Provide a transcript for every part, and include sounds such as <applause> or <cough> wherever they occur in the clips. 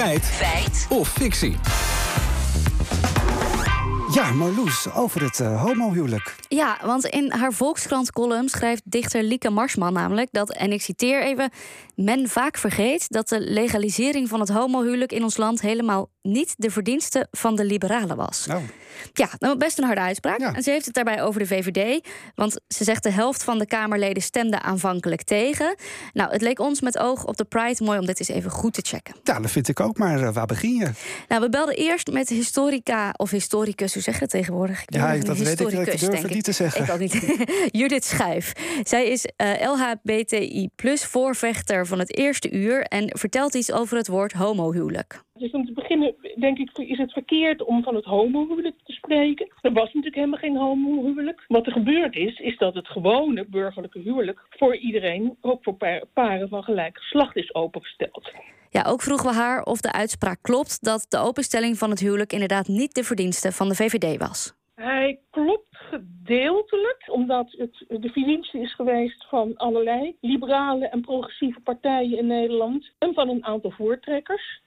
Feit. Feit. Of fictie. Ja, Marloes, over het uh, homohuwelijk. Ja, want in haar Volkskrant-column schrijft dichter Lieke Marsman namelijk dat, en ik citeer even, men vaak vergeet dat de legalisering van het homohuwelijk in ons land helemaal niet de verdienste van de liberalen was. Oh. Ja, nou, best een harde uitspraak. En ze heeft het daarbij over de VVD. Want ze zegt de helft van de Kamerleden stemde aanvankelijk tegen. Nou, het leek ons met oog op de Pride mooi om dit eens even goed te checken. Ja, dat vind ik ook. Maar uh, waar begin je? Nou, we belden eerst met historica of historicus, hoe zeg je het tegenwoordig? Ik ja, dat weet ik. Ik durf het niet te zeggen. Ik ook niet. <laughs> Judith Schuif. Zij is uh, LHBTI plus voorvechter van het eerste uur en vertelt iets over het woord homohuwelijk. Dus om te beginnen, denk ik, is het verkeerd om van het homohuwelijk te spreken. Er was natuurlijk helemaal geen homohuwelijk. Wat er gebeurd is, is dat het gewone burgerlijke huwelijk voor iedereen, ook voor paren van gelijk geslacht, is opengesteld. Ja, ook vroegen we haar of de uitspraak klopt dat de openstelling van het huwelijk inderdaad niet de verdienste van de VVD was. Hij klopt gedeeltelijk, omdat het de verdienste is geweest van allerlei liberale en progressieve partijen in Nederland en van een aantal voortrekkers.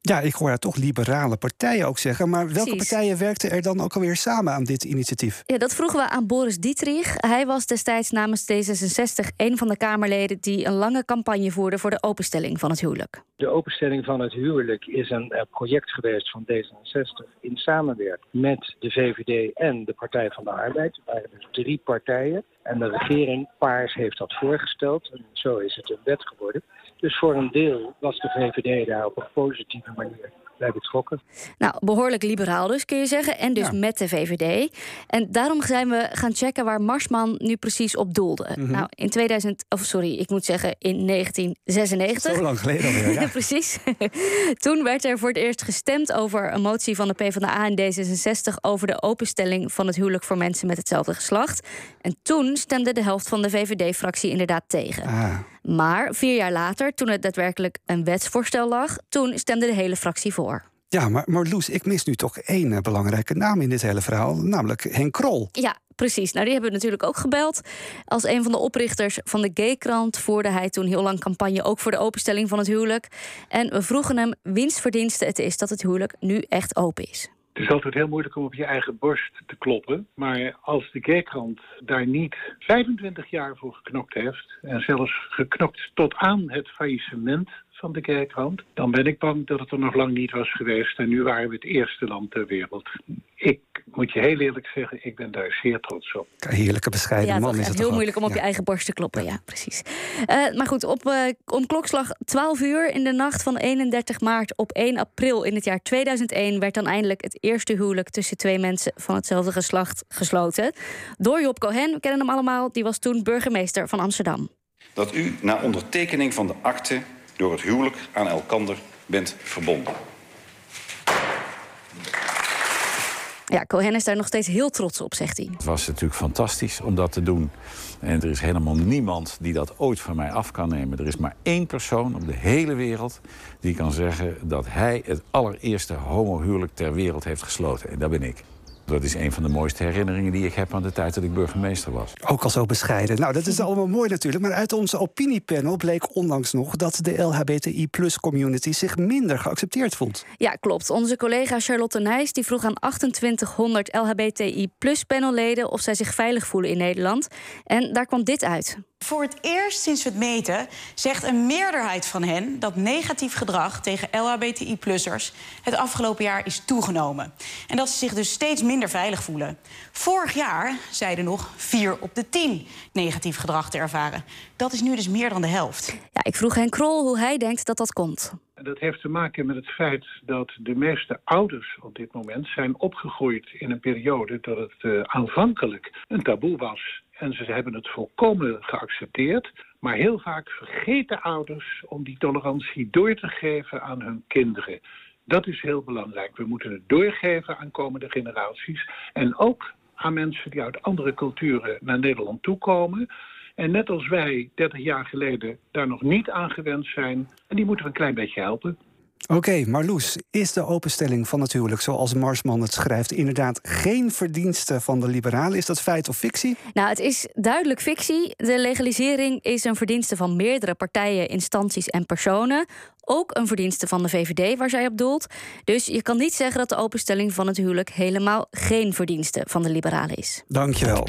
Ja, ik hoor daar toch liberale partijen ook zeggen. Maar welke partijen werkten er dan ook alweer samen aan dit initiatief? Ja, dat vroegen we aan Boris Dietrich. Hij was destijds namens D66 een van de Kamerleden die een lange campagne voerde voor de openstelling van het huwelijk. De openstelling van het huwelijk is een eh, project geweest van D66 in samenwerking met de VVD en de Partij van de Arbeid. Er waren dus drie partijen. En de regering Paars heeft dat voorgesteld. En zo is het een wet geworden. Dus voor een deel was de VVD daar op een positieve manier bij betrokken. Nou, behoorlijk liberaal dus, kun je zeggen. En dus met de VVD. En daarom zijn we gaan checken waar Marsman nu precies op doelde. Mhm. Nou, in 2000, of sorry, ik moet zeggen in 1996. Zo lang geleden alweer, ja. <laughs> precies. <laughs> Toen werd er voor het eerst gestemd over een motie van de PvdA en D66... over de openstelling van het huwelijk voor mensen met hetzelfde geslacht. En toen stemde de helft van de VVD-fractie inderdaad tegen. Ah. Maar vier jaar later, toen het daadwerkelijk een wetsvoorstel lag... toen stemde de hele fractie voor. Ja, maar, maar Loes, ik mis nu toch één eh, belangrijke naam in dit hele verhaal, namelijk Henk Krol. Ja, precies. Nou, die hebben we natuurlijk ook gebeld. Als een van de oprichters van de Gaykrant voerde hij toen heel lang campagne ook voor de openstelling van het huwelijk. En we vroegen hem wiens verdienste het is dat het huwelijk nu echt open is. Het is altijd heel moeilijk om op je eigen borst te kloppen. Maar als de Gaykrant daar niet 25 jaar voor geknokt heeft... en zelfs geknokt tot aan het faillissement van de kerkrand, dan ben ik bang dat het er nog lang niet was geweest. En nu waren we het eerste land ter wereld. Ik moet je heel eerlijk zeggen, ik ben daar zeer trots op. Heerlijke bescheiden ja, man is het heel moeilijk om op je eigen borst te kloppen, ja, precies. Uh, maar goed, op, uh, om klokslag 12 uur in de nacht van 31 maart op 1 april in het jaar 2001 werd dan eindelijk het eerste huwelijk tussen twee mensen van hetzelfde geslacht gesloten. Door Job Cohen, we kennen hem allemaal, die was toen burgemeester van Amsterdam. Dat u na ondertekening van de akte door het huwelijk aan elkander bent verbonden. Ja, Cohen is daar nog steeds heel trots op, zegt hij. Het was natuurlijk fantastisch om dat te doen. En er is helemaal niemand die dat ooit van mij af kan nemen. Er is maar één persoon op de hele wereld die kan zeggen dat hij het allereerste homohuwelijk ter wereld heeft gesloten. En dat ben ik. Dat is een van de mooiste herinneringen die ik heb aan de tijd dat ik burgemeester was. Ook al zo bescheiden. Nou, dat is <laughs> allemaal mooi natuurlijk. Maar uit onze opiniepanel bleek onlangs nog dat de LHBTI-plus-community zich minder geaccepteerd voelt. Ja, klopt. Onze collega Charlotte Nijs die vroeg aan 2800 LHBTI-plus-panelleden of zij zich veilig voelen in Nederland. En daar kwam dit uit. Voor het eerst sinds we het meten zegt een meerderheid van hen dat negatief gedrag tegen LHBTI-plussers het afgelopen jaar is toegenomen. En dat ze zich dus steeds minder veilig voelen. Vorig jaar zeiden nog 4 op de 10 negatief gedrag te ervaren. Dat is nu dus meer dan de helft. Ja, ik vroeg Henk Krol hoe hij denkt dat dat komt. Dat heeft te maken met het feit dat de meeste ouders op dit moment zijn opgegroeid in een periode dat het uh, aanvankelijk een taboe was en ze hebben het volkomen geaccepteerd. Maar heel vaak vergeten ouders om die tolerantie door te geven aan hun kinderen. Dat is heel belangrijk. We moeten het doorgeven aan komende generaties. En ook aan mensen die uit andere culturen naar Nederland toekomen. En net als wij 30 jaar geleden daar nog niet aan gewend zijn. En die moeten we een klein beetje helpen. Oké, Marloes, is de openstelling van het huwelijk, zoals Marsman het schrijft, inderdaad geen verdienste van de liberalen? Is dat feit of fictie? Nou, het is duidelijk fictie. De legalisering is een verdienste van meerdere partijen, instanties en personen. Ook een verdienste van de VVD, waar zij op doelt. Dus je kan niet zeggen dat de openstelling van het huwelijk helemaal geen verdienste van de liberalen is. Dankjewel.